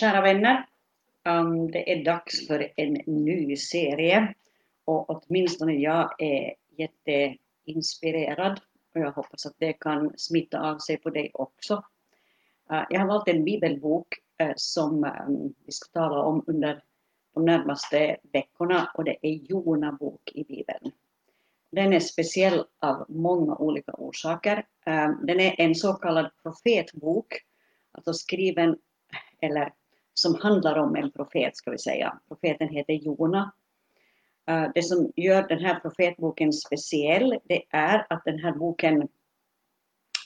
Kära vänner, um, det är dags för en ny serie och åtminstone jag är jätteinspirerad och jag hoppas att det kan smitta av sig på dig också. Uh, jag har valt en bibelbok uh, som um, vi ska tala om under de närmaste veckorna och det är Jona bok i Bibeln. Den är speciell av många olika orsaker. Ehm, den är en så kallad profetbok, alltså skriven eller som handlar om en profet, ska vi säga. Profeten heter Jona. Eh, det som gör den här profetboken speciell, det är att den här boken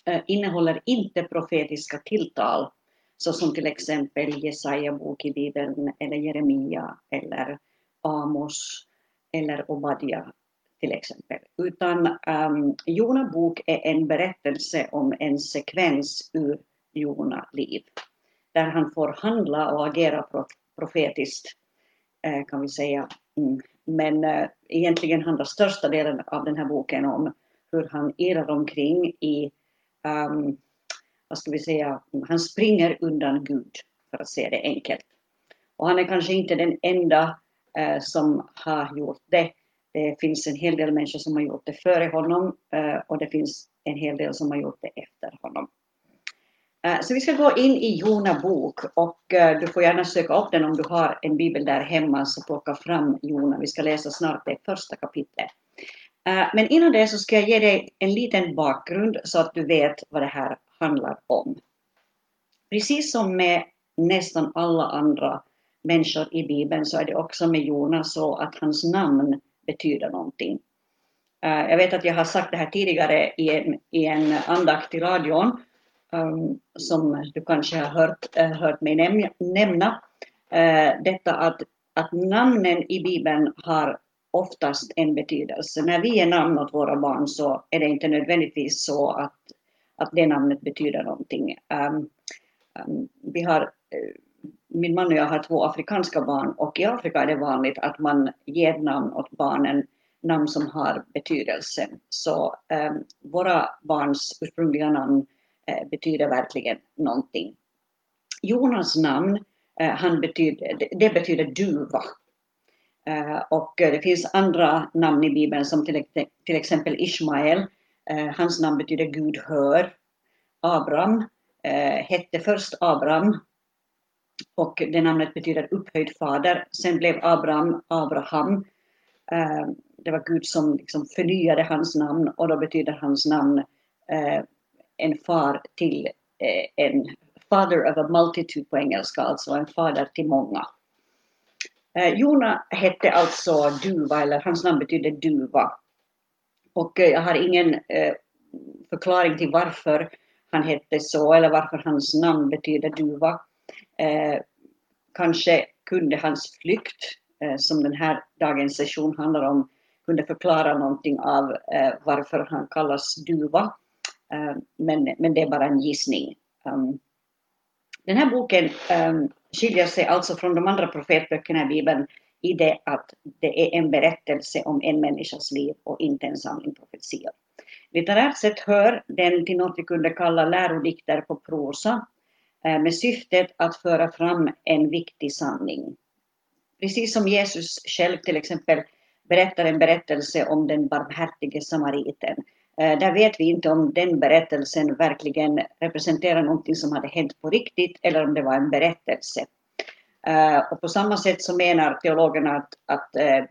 eh, innehåller inte profetiska tilltal, såsom till exempel Jesaja bok i Bibeln, eller Jeremia, eller Amos, eller Obadja till exempel. Utan um, Jona bok är en berättelse om en sekvens ur Jona liv där han får handla och agera profetiskt, eh, kan vi säga. Mm. Men eh, egentligen handlar största delen av den här boken om hur han irrar omkring i, um, vad ska vi säga, han springer undan Gud, för att säga det enkelt. Och han är kanske inte den enda eh, som har gjort det. Det finns en hel del människor som har gjort det före honom och det finns en hel del som har gjort det efter honom. Eh, så vi ska gå in i Jona bok och eh, du får gärna söka upp den om du har en bibel där hemma så plocka fram Jona. Vi ska läsa snart det första kapitlet. Eh, men innan det så ska jag ge dig en liten bakgrund så att du vet vad det här handlar om. Precis som med nästan alla andra människor i Bibeln så är det också med Jona så att hans namn betyder någonting. Jag vet att jag har sagt det här tidigare i en, i en andakt i radion Ehm, som du kanske har hört, uh, hört mig nämna. Uh, detta att, att namnen i Bibeln har oftast en betydelse. När vi ger namn åt våra barn så är det inte nödvändigtvis så att, att det namnet betyder någonting. Um, um, vi har, uh, min man och jag har två afrikanska barn och i Afrika är det vanligt att man ger namn åt barnen namn som har betydelse. Så um, våra barns ursprungliga namn Eh, betyder verkligen någonting. Jonas namn, eh, han betyder, det betyder duva. Eh, och det finns andra namn i Bibeln som till, till exempel Ismael. Hans namn betyder Gud hör. Abraham hette först Abraham och det namnet betyder upphöjd fader. Sen blev Abraham Abraham. Det var Gud som liksom förnyade hans namn och då betyder hans namn en far till eh, en father of a multitude på engelska, alltså en fader till många. Eh, Jona hette alltså duva, eller hans namn betyder duva. Och eh, jag har ingen eh, förklaring till varför han hette så, eller varför hans namn betyder duva. Eh, kanske kunde hans flykt, eh, som den här dagens session handlar om, kunde förklara någonting av varför han kallas duva. Eh, men, men det är bara en gissning. Ehm, den här boken ehm, skiljer sig alltså från de andra profetböckerna i Bibeln i det att det är en berättelse om en människas liv och inte en samling profetior. Litterärt sett hör den till något vi kunde kalla lärodikter på prosa eh, med syftet att föra fram en viktig sanning. Precis som Jesus själv till exempel berättar en berättelse om den barmhärtige samariten Eh, där vet vi inte om den berättelsen verkligen representerar någonting som hade hänt på riktigt eller om det var en berättelse. Eh, och på samma sätt så menar teologerna att, att eh,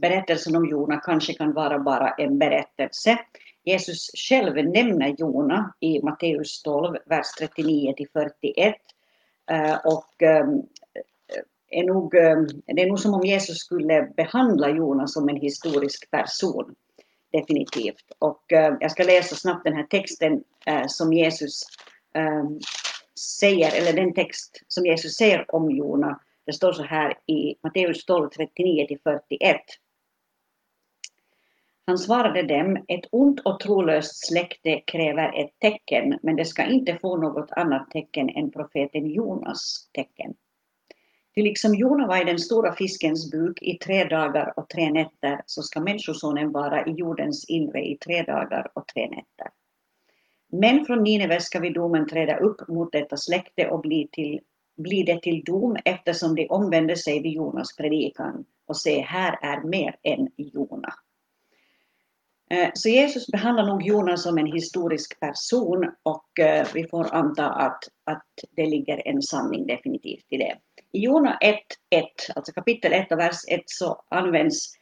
berättelsen om Jona kanske kan vara bara en berättelse. Jesus själv nämner Jona i Matteus 12, vers 39 till 41. Och ehm, är nog, ehm, det är nog som om Jesus skulle behandla Jona som en historisk person definitivt. Och eh, jag ska läsa snabbt den här texten eh, som Jesus eh, säger, eller den text som Jesus säger om Jona. Det står så här i Matteus 12, 39-41. Han svarade dem, ett ont och trolöst släkte kräver ett tecken, men det ska inte få något annat tecken än profeten Jonas tecken. Ty liksom Jona var i den stora fiskens buk i tre dagar och tre nätter, så ska Människosonen vara i jordens inre i tre dagar och tre nätter. Men från Nineve ska vid domen träda upp mot detta släkte och bli till bli det till dom eftersom de omvände sig vid Jonas predikan och se, här är mer än Jona. Eh, så Jesus behandlar nog Jona som en historisk person och eh, vi får anta att, att det ligger en sanning definitivt i det. I Jona 1.1, alltså kapitel 1 och vers 1, så används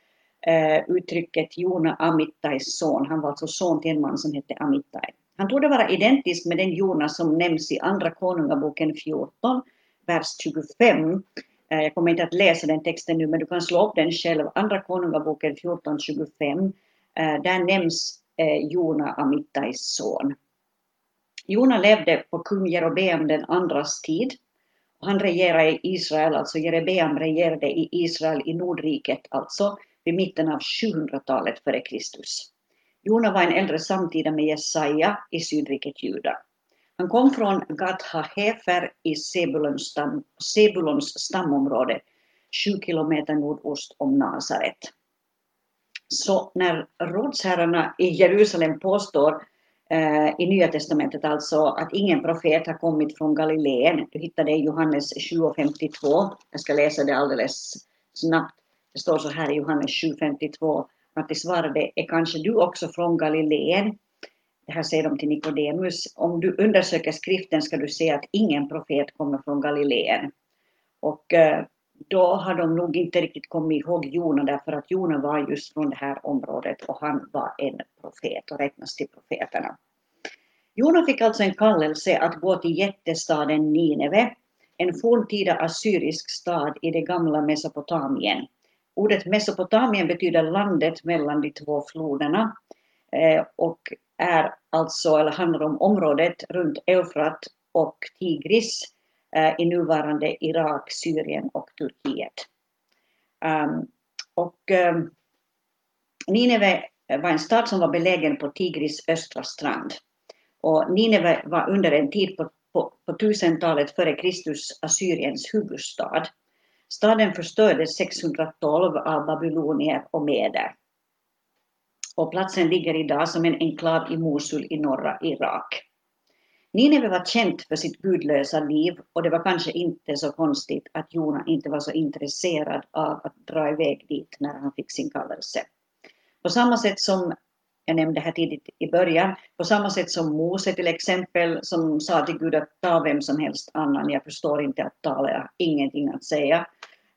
eh, uttrycket Jona Amittais son. Han var alltså son till en man som hette Amittai. Han torde vara identisk med den Jona som nämns i Andra Konungaboken 14, vers 25. Eh, Jag kommer inte att läsa den texten nu, men du kan slå upp den själv. Andra Konungaboken 14, 25 Eh, där nämns eh, Jona Amittais son. Jona levde på kung Jerobeam den andras tid. Han regerade i Israel, alltså Jerebeam regerade i Israel i Nordriket, alltså vid mitten av 700-talet före Kristus. Jona var en äldre samtida med Jesaja i sydriket Juda. Han kom från Gat Hahefer i Sebulons, stam, Sebulons stamområde, 7 kilometer nordost om Nasaret. Så när rådsherrarna i Jerusalem påstår Eh, i Nya Testamentet alltså att ingen profet har kommit från Galileen, du hittar det i Johannes 7.52, jag ska läsa det alldeles snabbt, det står så här i Johannes 7.52, att de svarade, är kanske du också från Galileen? Det här säger de till Nikodemus, om du undersöker skriften ska du se att ingen profet kommer från Galileen. Och eh, då har de nog inte riktigt kommit ihåg Jona därför att Jona var just från det här området och han var en profet och räknas till profeterna. Jona fick alltså en kallelse att gå till jättestaden Nineve, en forntida assyrisk stad i det gamla Mesopotamien. Ordet Mesopotamien betyder landet mellan de två floderna eh, och är alltså, eller handlar om området runt Eufrat och Tigris Eh, i nuvarande Irak, Syrien och Turkiet. Ehm, och ehm, Nineve var en stad som var belägen på Tigris östra strand. Och Nineve var under en tid på, på, på 1000-talet före Kristus Assyriens huvudstad. Staden förstördes 612 av babylonier och meder. Och platsen ligger idag som en enklav i Mosul i norra Irak. Nineve var känt för sitt gudlösa liv och det var kanske inte så konstigt att Jona inte var så intresserad av att dra iväg dit när han fick sin kallelse. På samma sätt som jag nämnde här tidigt i början, på samma sätt som Mose till exempel som sa till Gud att ta vem som helst annan, jag förstår inte att tala, jag har ingenting att säga.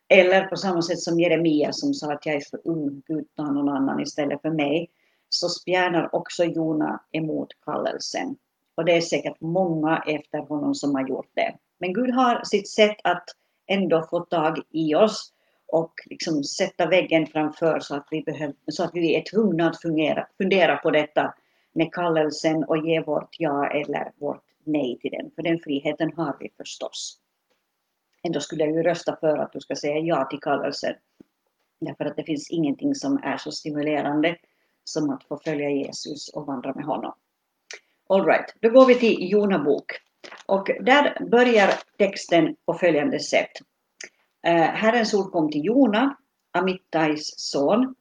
Eller på samma sätt som Jeremia som sa att jag är för ung, Gud ta någon annan istället för mig, så spjärnar också Jona emot kallelsen. Och det är säkert många efter honom som har gjort det. Men Gud har sitt sätt att ändå få tag i oss och liksom sätta väggen framför så att vi, behöver, så att vi är tvungna att fungera, fundera på detta med kallelsen och ge vårt ja eller vårt nej till den. För den friheten har vi förstås. Ändå skulle jag ju rösta för att du ska säga ja till kallelsen. Därför att det finns ingenting som är så stimulerande som att få följa Jesus och vandra med honom. Alright, då går vi till Jona bok. Och där börjar texten på följande sätt. Eh, Herrens ord kom till Jona, Amittais son.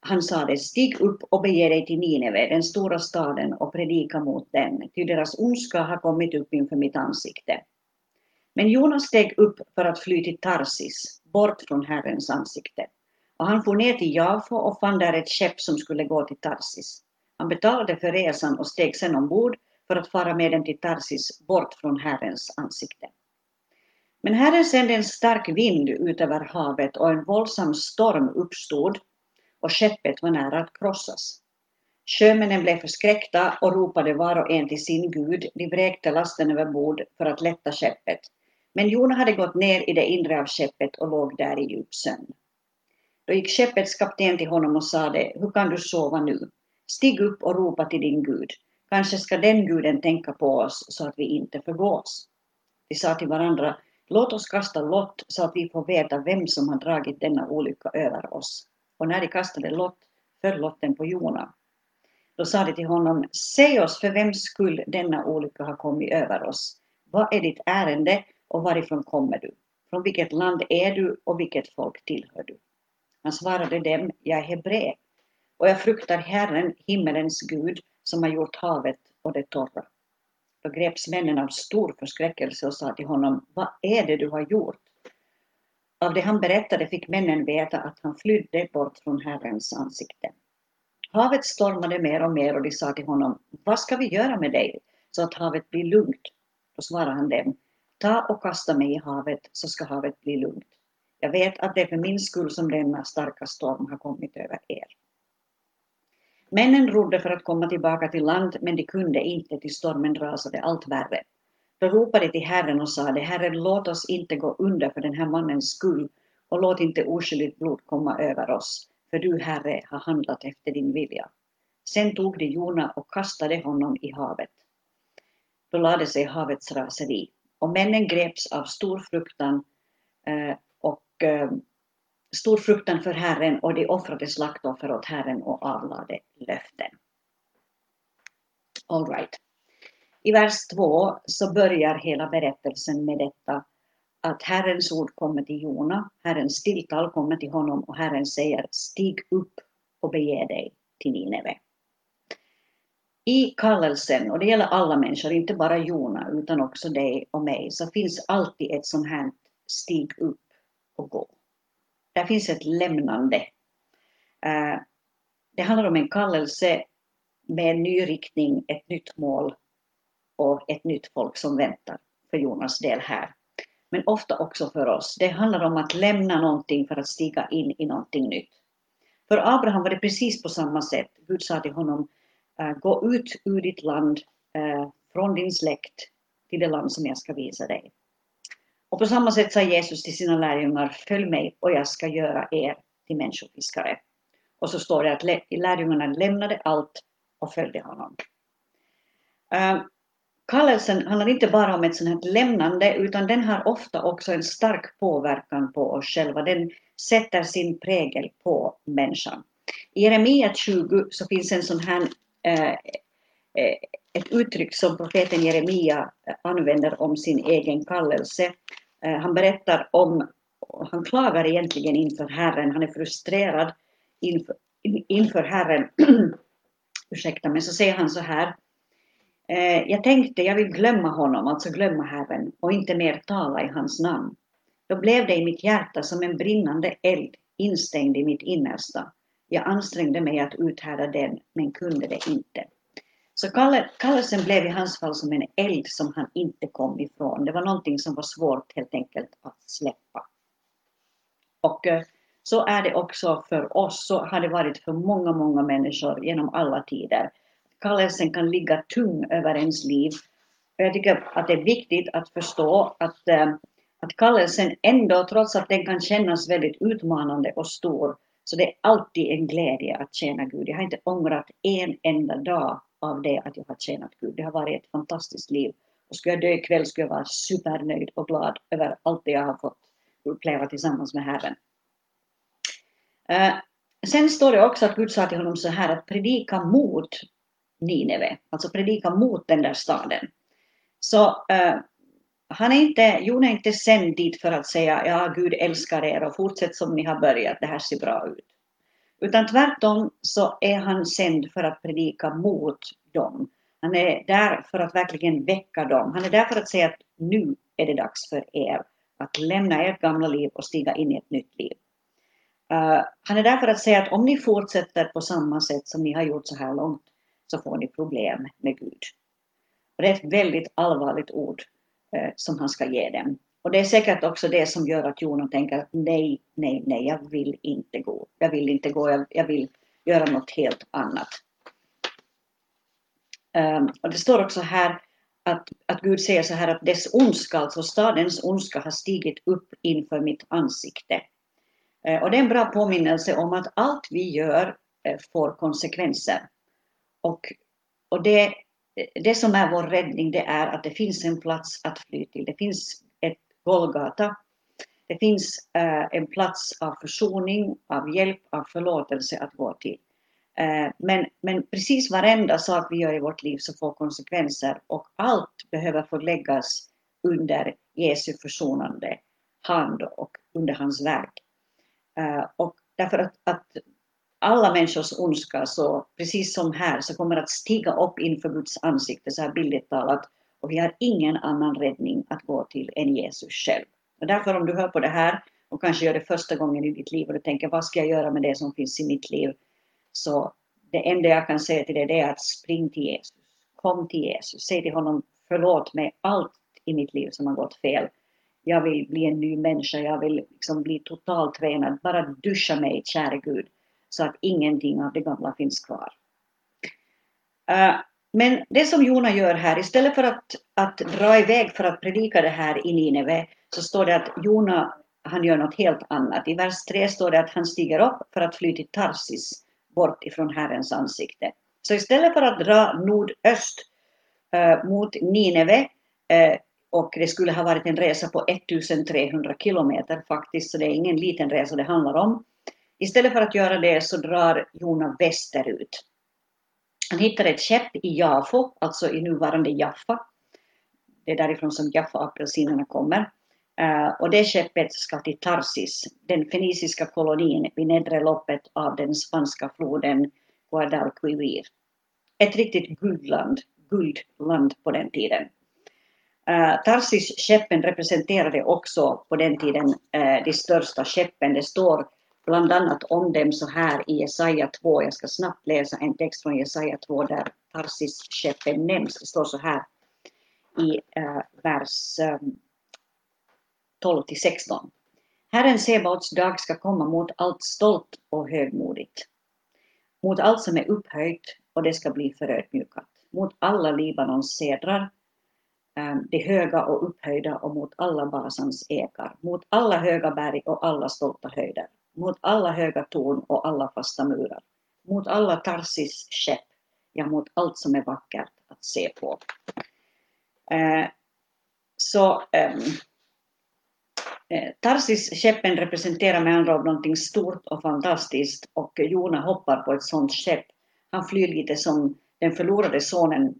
Han sade, stig upp och bege dig till Nineve, den stora staden, och predika mot den, ty deras ondska har kommit upp inför mitt ansikte. Men Jona steg upp för att fly till Tarsis, bort från Herrens ansikte. Och han for ner till Jafo och fann där ett skepp som skulle gå till Tarsis. Han betalade för resan och steg sedan ombord för att fara med dem till Tarsis bort från Herrens ansikte. Men Herren sände en stark vind ut över havet och en våldsam storm uppstod och skeppet var nära att krossas. Sjömännen blev förskräckta och ropade var och en till sin Gud. De vräkte lasten över bord för att lätta skeppet. Men Jona hade gått ner i det inre av skeppet och låg där i djup sömn. Då gick skeppets kapten till honom och sade, hur kan du sova nu? Stig upp och ropa till din Gud. Kanske ska den guden tänka på oss så att vi inte förgås. De sa till varandra, låt oss kasta lott så att vi får veta vem som har dragit denna olycka över oss. Och när de kastade lott föll lotten på Jona. Då sa de till honom, säg oss för vems skull denna olycka har kommit över oss. Vad är ditt ärende och varifrån kommer du? Från vilket land är du och vilket folk tillhör du? Han svarade dem, jag är hebré och jag fruktar Herren, himmelens Gud, som har gjort havet och det torra. då greps männen av stor förskräckelse och sa till honom, vad är det du har gjort? Av det han berättade fick männen veta att han flydde bort från Herrens ansikte. Havet stormade mer och mer och de sa till honom, vad ska vi göra med dig så att havet blir lugnt? Då svarade han dem, ta och kasta mig i havet så ska havet bli lugnt. Jag vet att det är för min skull som denna starka storm har kommit över er. Männen rodde för att komma tillbaka till land, men de kunde inte, till stormen rasade allt värre. Då ropade till Herren och sade, Herre, låt oss inte gå under för den här mannens skull och låt inte oskyldigt blod komma över oss, för du, Herre, har handlat efter din vilja. Sen tog de Jona och kastade honom i havet. Då lade sig havets raseri, och männen greps av stor fruktan eh, och eh, stor fruktan för Herren och de offrade slaktoffer åt Herren och avlade löften. All right. I vers 2 så börjar hela berättelsen med detta att Herrens ord kommer till Jona, Herrens tilltal kommer till honom och Herren säger stig upp och bege dig till Nineve. I kallelsen, och det gäller alla människor, inte bara Jona utan också dig och mig, så finns alltid ett sånt här stig upp och gå. Där finns ett lämnande. Eh, det handlar om en kallelse med en ny riktning, ett nytt mål och ett nytt folk som väntar för Jonas del här. Men ofta också för oss. Det handlar om att lämna någonting för att stiga in i någonting nytt. För Abraham var det precis på samma sätt. Gud sa till honom, eh, gå ut ur ditt land, eh, från din släkt, till det land som jag ska visa dig. Och på samma sätt sa Jesus till sina lärjungar, följ mig och jag ska göra er till människofiskare. Och så står det att lärjungarna lämnade allt och följde honom. Uh, kallelsen handlar inte bara om ett sånt här lämnande utan den har ofta också en stark påverkan på oss själva. Den sätter sin prägel på människan. I Jeremia 20 så finns en sån här eh, Eh, ett uttryck som profeten Jeremia eh, använder om sin egen kallelse. Eh, han berättar om, han klagar egentligen inför Herren, han är frustrerad inför, inför Herren. Ursäkta, men så säger han så här. Jag tänkte, jag vill glömma honom, alltså glömma Herren, och inte mer tala i hans namn. Då blev det i mitt hjärta som en brinnande eld instängd i mitt innersta. Jag ansträngde mig att uthärda den, men kunde det inte. Så kallelsen blev i hans fall som en eld som han inte kom ifrån. Det var någonting som var svårt helt enkelt att släppa. Och eh, så är det också för oss, så har det varit för många, många människor genom alla tider. Kallelsen kan ligga tung över ens liv. Jag tycker att det är viktigt att förstå att, eh, att kallelsen ändå, trots att den kan kännas väldigt utmanande och stor, så det är alltid en glädje att tjäna Gud. Jag har inte ångrat en enda dag av det att jag har tjänat Gud. Det har varit ett fantastiskt liv. Och skulle jag dö ikväll skulle jag vara supernöjd och glad över allt det jag har fått uppleva tillsammans med Herren. Uh, sen står det också att Gud sa till honom så här att predika mot Nineve, alltså predika mot den där staden. Så uh, han är inte, Jon är inte sänd dit för att säga ja, Gud älskar er och fortsätt som ni har börjat, det här ser bra ut. Utan tvärtom så är han sänd för att predika mot dem. Han är där för att verkligen väcka dem. Han är där för att säga att nu är det dags för er att lämna ert gamla liv och stiga in i ett nytt liv. Uh, han är där för att säga att om ni fortsätter på samma sätt som ni har gjort så här långt så får ni problem med Gud. Och det är ett väldigt allvarligt ord uh, som han ska ge dem. Och det är säkert också det som gör att Jono tänker att nej, nej, nej, jag vill inte gå. Jag vill inte gå, jag, jag vill göra något helt annat. Um, och det står också här att, att Gud säger så här att dess ondska, alltså stadens ondska, har stigit upp inför mitt ansikte. Uh, och det är en bra påminnelse om att allt vi gör uh, får konsekvenser. Och, och det, det som är vår räddning det är att det finns en plats att fly till. Det finns Golgata. Det finns eh, en plats av försoning, av hjälp, av förlåtelse att gå till. Eh, men, men precis varenda sak vi gör i vårt liv så får konsekvenser och allt behöver få läggas under Jesu försonande hand och under hans verk. Eh, och därför att, att alla människors ondska, så precis som här, så kommer att stiga upp inför Guds ansikte, så här bildligt talat, och vi har ingen annan räddning att gå till än Jesus själv. Och därför om du hör på det här och kanske gör det första gången i ditt liv och du tänker vad ska jag göra med det som finns i mitt liv? Så det enda jag kan säga till dig det är att spring till Jesus. Kom till Jesus. Säg till honom förlåt mig allt i mitt liv som har gått fel. Jag vill bli en ny människa, jag vill liksom bli totalt tränad. Bara duscha mig, käre Gud, så att ingenting av det gamla finns kvar. Uh, men det som Jona gör här, istället för att, att dra iväg för att predika det här i Nineve, så står det att Jona, han gör något helt annat. I vers 3 står det att han stiger upp för att fly till Tarsis, bort ifrån Herrens ansikte. Så istället för att dra nordöst eh, mot Nineve, eh, och det skulle ha varit en resa på 1300 kilometer faktiskt, så det är ingen liten resa det handlar om. Istället för att göra det så drar Jona västerut. Han hittade ett skepp i Jafo, alltså i nuvarande Jaffa. Det är därifrån som Jaffa-apelsinerna kommer. Uh, och det skeppet ska till Tarsis, den feniciska kolonin vid nedre loppet av den spanska floden Guadalquivir. Ett riktigt guldland, guldland på den tiden. Eh, uh, Tarsis-skeppen representerade också på den tiden uh, de största skeppen. Det står bland annat om dem så här i Jesaja 2. Jag ska snabbt läsa en text från Jesaja 2 där Tarsis-skeppen nämns. Det står så här i uh, vers eh, um, 12 till 16. Herren Sebaots dag ska komma mot allt stolt och högmodigt, mot allt som är upphöjt och det ska bli förödmjukat, mot alla Libanons sedrar, um, de höga och upphöjda och mot alla Basans ekar, mot alla höga berg och alla stolta höjder mot alla höga torn och alla fasta murar, mot alla Tarsis skepp, ja mot allt som är vackert att se på. Eh, så ehm, eh, Tarsis skeppen representerar med andra ord någonting stort och fantastiskt och Jona hoppar på ett sådant skepp. Han flyr lite som den förlorade sonen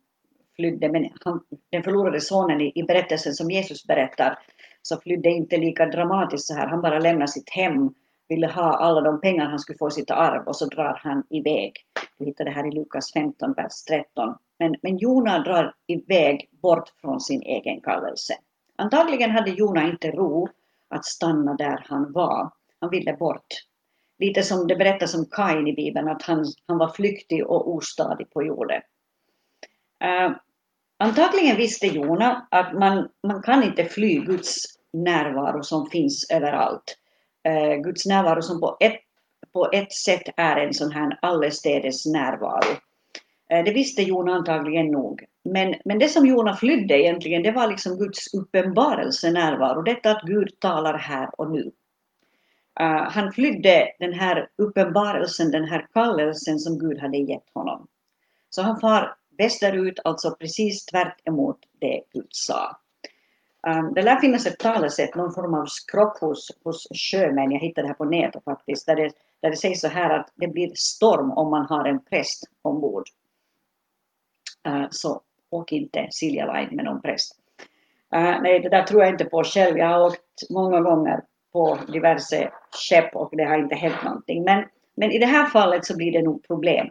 flydde, men han, den förlorade sonen i, i berättelsen som Jesus berättar så flydde inte lika dramatiskt så här. Han bara lämnar sitt hem ville ha alla de pengar han skulle få i sitt arv och så drar han iväg. Du hittar det här i Lukas 15, vers 13. Men, men Jona drar iväg bort från sin egen kallelse. Antagligen hade Jona inte ro att stanna där han var. Han ville bort. Lite som det berättas om Kain i Bibeln, att han, han var flyktig och ostadig på jorden. Uh, antagligen visste Jona att man, man kan inte fly Guds närvaro som finns överallt eh, Guds närvaro som på ett, på ett sätt är en sån här allestädes närvaro. Eh, det visste Jona antagligen nog. Men, men det som Jona flydde egentligen, det var liksom Guds uppenbarelse närvaro, detta att Gud talar här och nu. Uh, han flydde den här uppenbarelsen, den här kallelsen som Gud hade gett honom. Så han far västerut, alltså precis tvärt emot det Gud sa. Ähm, det lär finnas ett talesätt, någon form av skrock hos, hos sjömän, jag hittade det här på nätet faktiskt, där det, där det sägs så här att det blir storm om man har en präst ombord. Äh, så åk inte Silja Line med någon präst. Äh, nej, det där tror jag inte på själv. Jag har åkt många gånger på diverse skepp och det har inte hänt någonting. Men, men i det här fallet så blir det nog problem.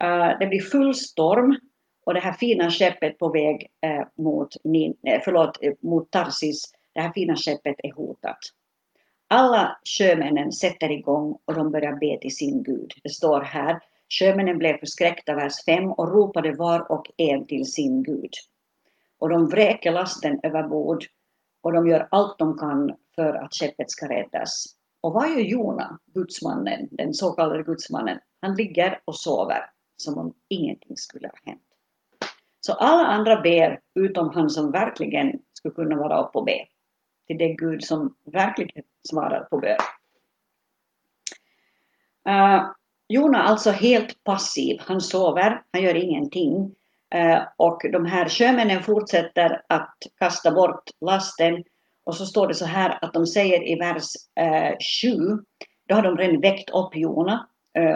Äh, det blir full storm och det här fina skeppet på väg eh, mot, Nin, eh, förlåt, eh, mot Tarsis, det här fina skeppet är hotat. Alla sjömännen sätter igång och de börjar be till sin Gud. Det står här, sjömännen blev förskräckta, vers 5, och ropade var och en till sin Gud. Och de vräker lasten över bord och de gör allt de kan för att skeppet ska räddas. Och vad gör Jona, gudsmannen, den så kallade gudsmannen? Han ligger och sover som om ingenting skulle ha hänt. Så alla andra ber utom han som verkligen skulle kunna vara uppe och be. Till det Gud som verkligen svarar på bön. Uh, Jona alltså helt passiv. Han sover, han gör ingenting. Uh, och de här sjömännen fortsätter att kasta bort lasten. Och så står det så här att de säger i vers eh, uh, 7, då har de redan väckt upp Jona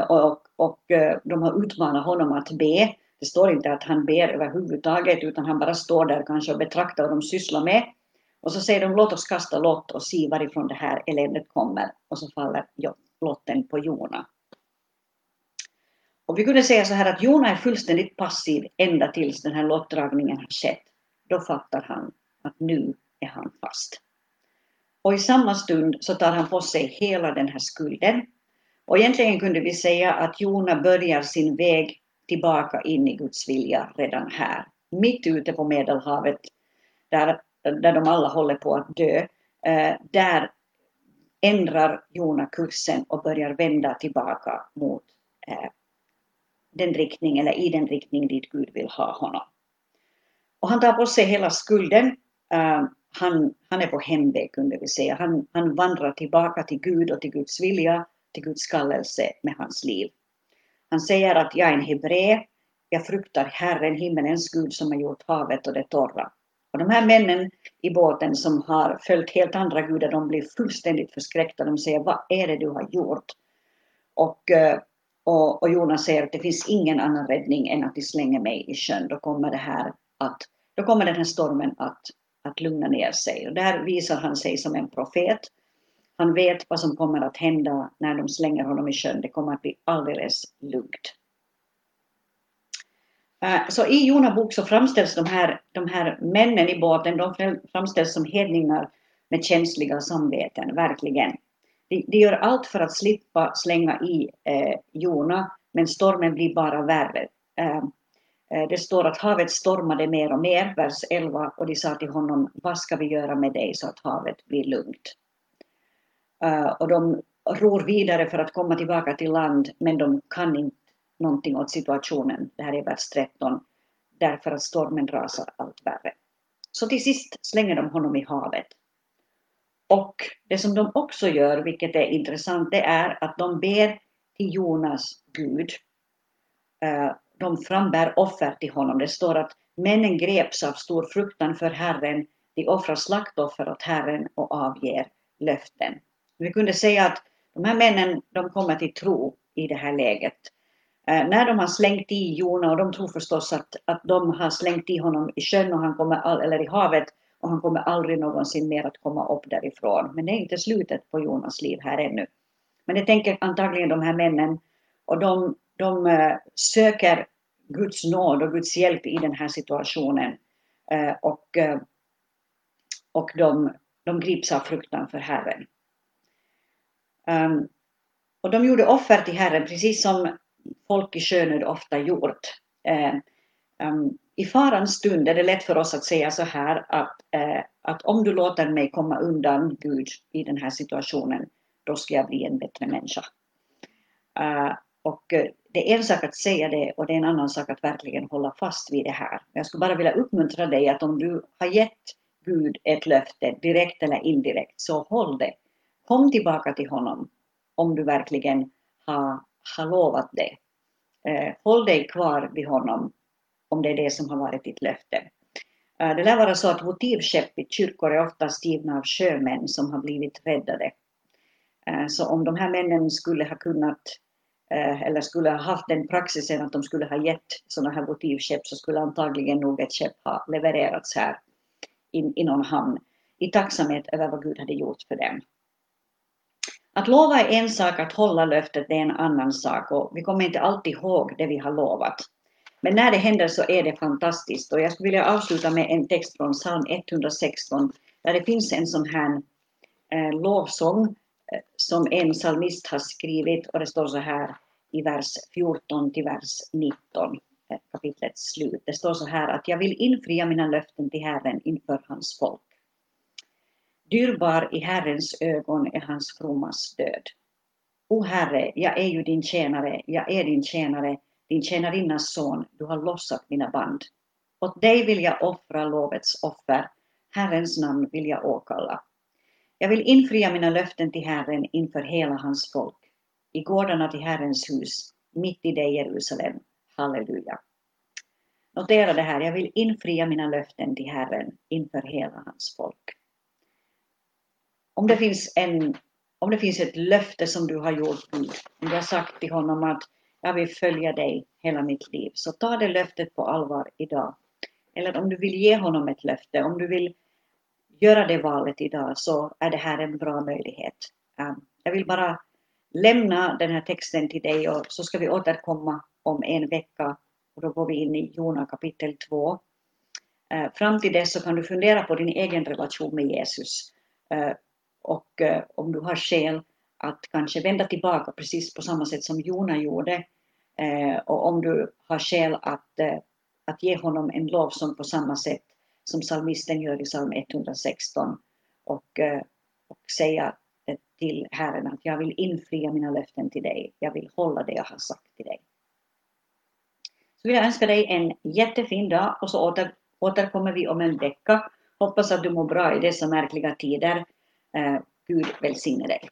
och, och de har utmanat honom att be. Det står inte att han ber överhuvudtaget utan han bara står där kanske och betraktar vad de sysslar med. Och så säger de låt oss kasta lott och se varifrån det här eländet kommer. Och så faller lotten på Jona. Och vi kunde säga så här att Jona är fullständigt passiv ända tills den här lottdragningen har skett. då fattar han att nu är han fast. Och i samma stund så tar han på sig hela den här skulden. Och egentligen kunde vi säga att Jona börjar sin väg tillbaka in i Guds vilja redan här. Mitt ute på Medelhavet, där, där de alla håller på att dö, eh, där ändrar Jona kursen och börjar vända tillbaka mot eh, den riktning, eller i den riktning dit Gud vill ha honom. Och han tar på sig hela skulden. Eh, han, han är på hemväg kunde vi säga. Han, han vandrar tillbaka till Gud och till Guds vilja, till Guds kallelse med hans liv. Han säger att jag är en hebré, jag fruktar Herren, himmelens Gud som har gjort havet och det torra. Och de här männen i båten som har följt helt andra gudar, de blir fullständigt förskräckta. De säger, vad är det du har gjort? Och, eh, och, och Jonas säger att det finns ingen annan räddning än att de slänger mig i sjön. Då kommer det här att, då kommer den här stormen att, att lugna ner sig. Och där visar han sig som en profet. Han vet vad som kommer att hända när de slänger honom i sjön. Det kommer att bli alldeles lugnt. Eh, så i Jona bok så framställs de här, de här männen i båten, de framställs som hedningar med känsliga samveten, verkligen. De, de gör allt för att slippa slänga i eh, Jona, men stormen blir bara värre. Eh, eh det står att havet stormade mer och mer, vers 11, och de sa till honom, vad ska vi göra med dig så att havet blir lugnt? Eh, och de ror vidare för att komma tillbaka till land, men de kan inte någonting åt situationen. Det här är vers 13. Därför att stormen rasar allt värre. Så till sist slänger de honom i havet. Och det som de också gör, vilket är intressant, det är att de ber till Jonas Gud. Eh, de frambär offer till honom. Det står att männen greps av stor fruktan för Herren. De offrar slaktoffer åt Herren och avger löften. Vi kunde säga att de här männen, de kommer till tro i det här läget. Eh, när de har slängt i Jona och de tror förstås att, att de har slängt i honom i sjön och han kommer all, eller i havet och han kommer aldrig någonsin mer att komma upp därifrån. Men det är inte slutet på Jonas liv här ännu. Men det tänker antagligen de här männen och de, de eh, söker Guds nåd och Guds hjälp i den här situationen. Eh, och eh, och de, de grips av fruktan för Herren. Um, och de gjorde offer till Herren, precis som folk i sjönöd ofta gjort. Um, I farans stund är det lätt för oss att säga så här att, uh, att om du låter mig komma undan Gud i den här situationen, då ska jag bli en bättre människa. Uh, och eh, det är en sak att säga det och det är en annan sak att verkligen hålla fast vid det här. Jag skulle bara vilja uppmuntra dig att om du har gett Gud ett löfte, direkt eller indirekt, så håll det. Kom tillbaka till honom om du verkligen har har lovat det. Eh, håll dig kvar vid honom om det är det som har varit ditt löfte. Eh, det lär vara så att votivskepp i kyrkor är ofta givna av sjömän som har blivit räddade. Eh, så om de här männen skulle ha kunnat eh, eller skulle ha haft den praxisen att de skulle ha gett sådana här votivskepp så skulle antagligen nog ett skepp ha levererats här i någon hamn i tacksamhet över vad Gud hade gjort för dem. Att lova är en sak, att hålla löftet är en annan sak och vi kommer inte alltid ihåg det vi har lovat. Men när det händer så är det fantastiskt och jag skulle vilja avsluta med en text från psalm 116 där det finns en sån här eh, lovsång eh, som en psalmist har skrivit och det står så här i vers 14 till vers 19, eh, kapitlets slut. Det står så här att jag vill infria mina löften till Herren inför hans folk. Dyrbar i Herrens ögon är hans frommas död. O Herre, jag är ju din tjänare, jag är din tjänare, din tjänarinnas son, du har lossat mina band. Åt dig vill jag offra lovets offer, Herrens namn vill jag åkalla. Jag vill infria mina löften till Herren inför hela hans folk, i gårdarna till Herrens hus, mitt i dig Jerusalem. Halleluja. Notera det här, jag vill infria mina löften till Herren inför hela hans folk om det finns en om det finns ett löfte som du har gjort Gud, om du har sagt till honom att jag vill följa dig hela mitt liv, så ta det löftet på allvar idag. Eller om du vill ge honom ett löfte, om du vill göra det valet idag, så är det här en bra möjlighet. Ehm, jag vill bara lämna den här texten till dig och så ska vi återkomma om en vecka och då går vi in i Jona kapitel 2. Ehm, fram till dess så kan du fundera på din egen relation med Jesus. Ehm, och eh, om du har skäl att kanske vända tillbaka precis på samma sätt som Jona gjorde. Eh, och om du har skäl att, eh, att ge honom en lovsång på samma sätt som psalmisten gör i psalm 116 och, och säga till Herren att jag vill infria mina löften till dig. Jag vill hålla det jag har sagt till dig. Så vill jag önska dig en jättefin dag och så åter, återkommer vi om en vecka. Hoppas att du mår bra i dessa märkliga tider. Eh, Gud välsigne dig.